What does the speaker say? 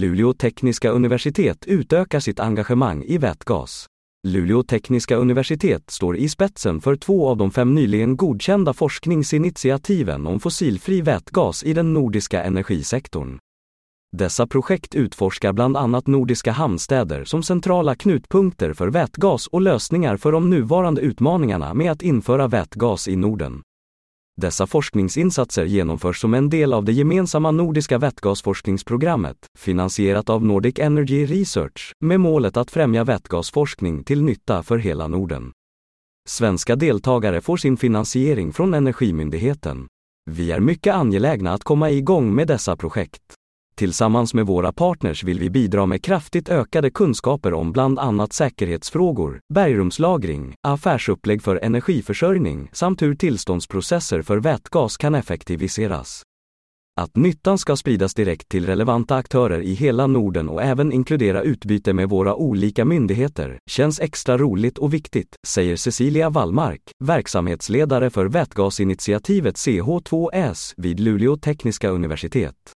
Luleå tekniska universitet utökar sitt engagemang i vätgas. Luleå tekniska universitet står i spetsen för två av de fem nyligen godkända forskningsinitiativen om fossilfri vätgas i den nordiska energisektorn. Dessa projekt utforskar bland annat nordiska hamnstäder som centrala knutpunkter för vätgas och lösningar för de nuvarande utmaningarna med att införa vätgas i Norden. Dessa forskningsinsatser genomförs som en del av det gemensamma nordiska vätgasforskningsprogrammet, finansierat av Nordic Energy Research, med målet att främja vätgasforskning till nytta för hela Norden. Svenska deltagare får sin finansiering från Energimyndigheten. Vi är mycket angelägna att komma igång med dessa projekt. Tillsammans med våra partners vill vi bidra med kraftigt ökade kunskaper om bland annat säkerhetsfrågor, bergrumslagring, affärsupplägg för energiförsörjning samt hur tillståndsprocesser för vätgas kan effektiviseras. Att nyttan ska spridas direkt till relevanta aktörer i hela Norden och även inkludera utbyte med våra olika myndigheter känns extra roligt och viktigt, säger Cecilia Wallmark, verksamhetsledare för vätgasinitiativet CH2S vid Luleå tekniska universitet.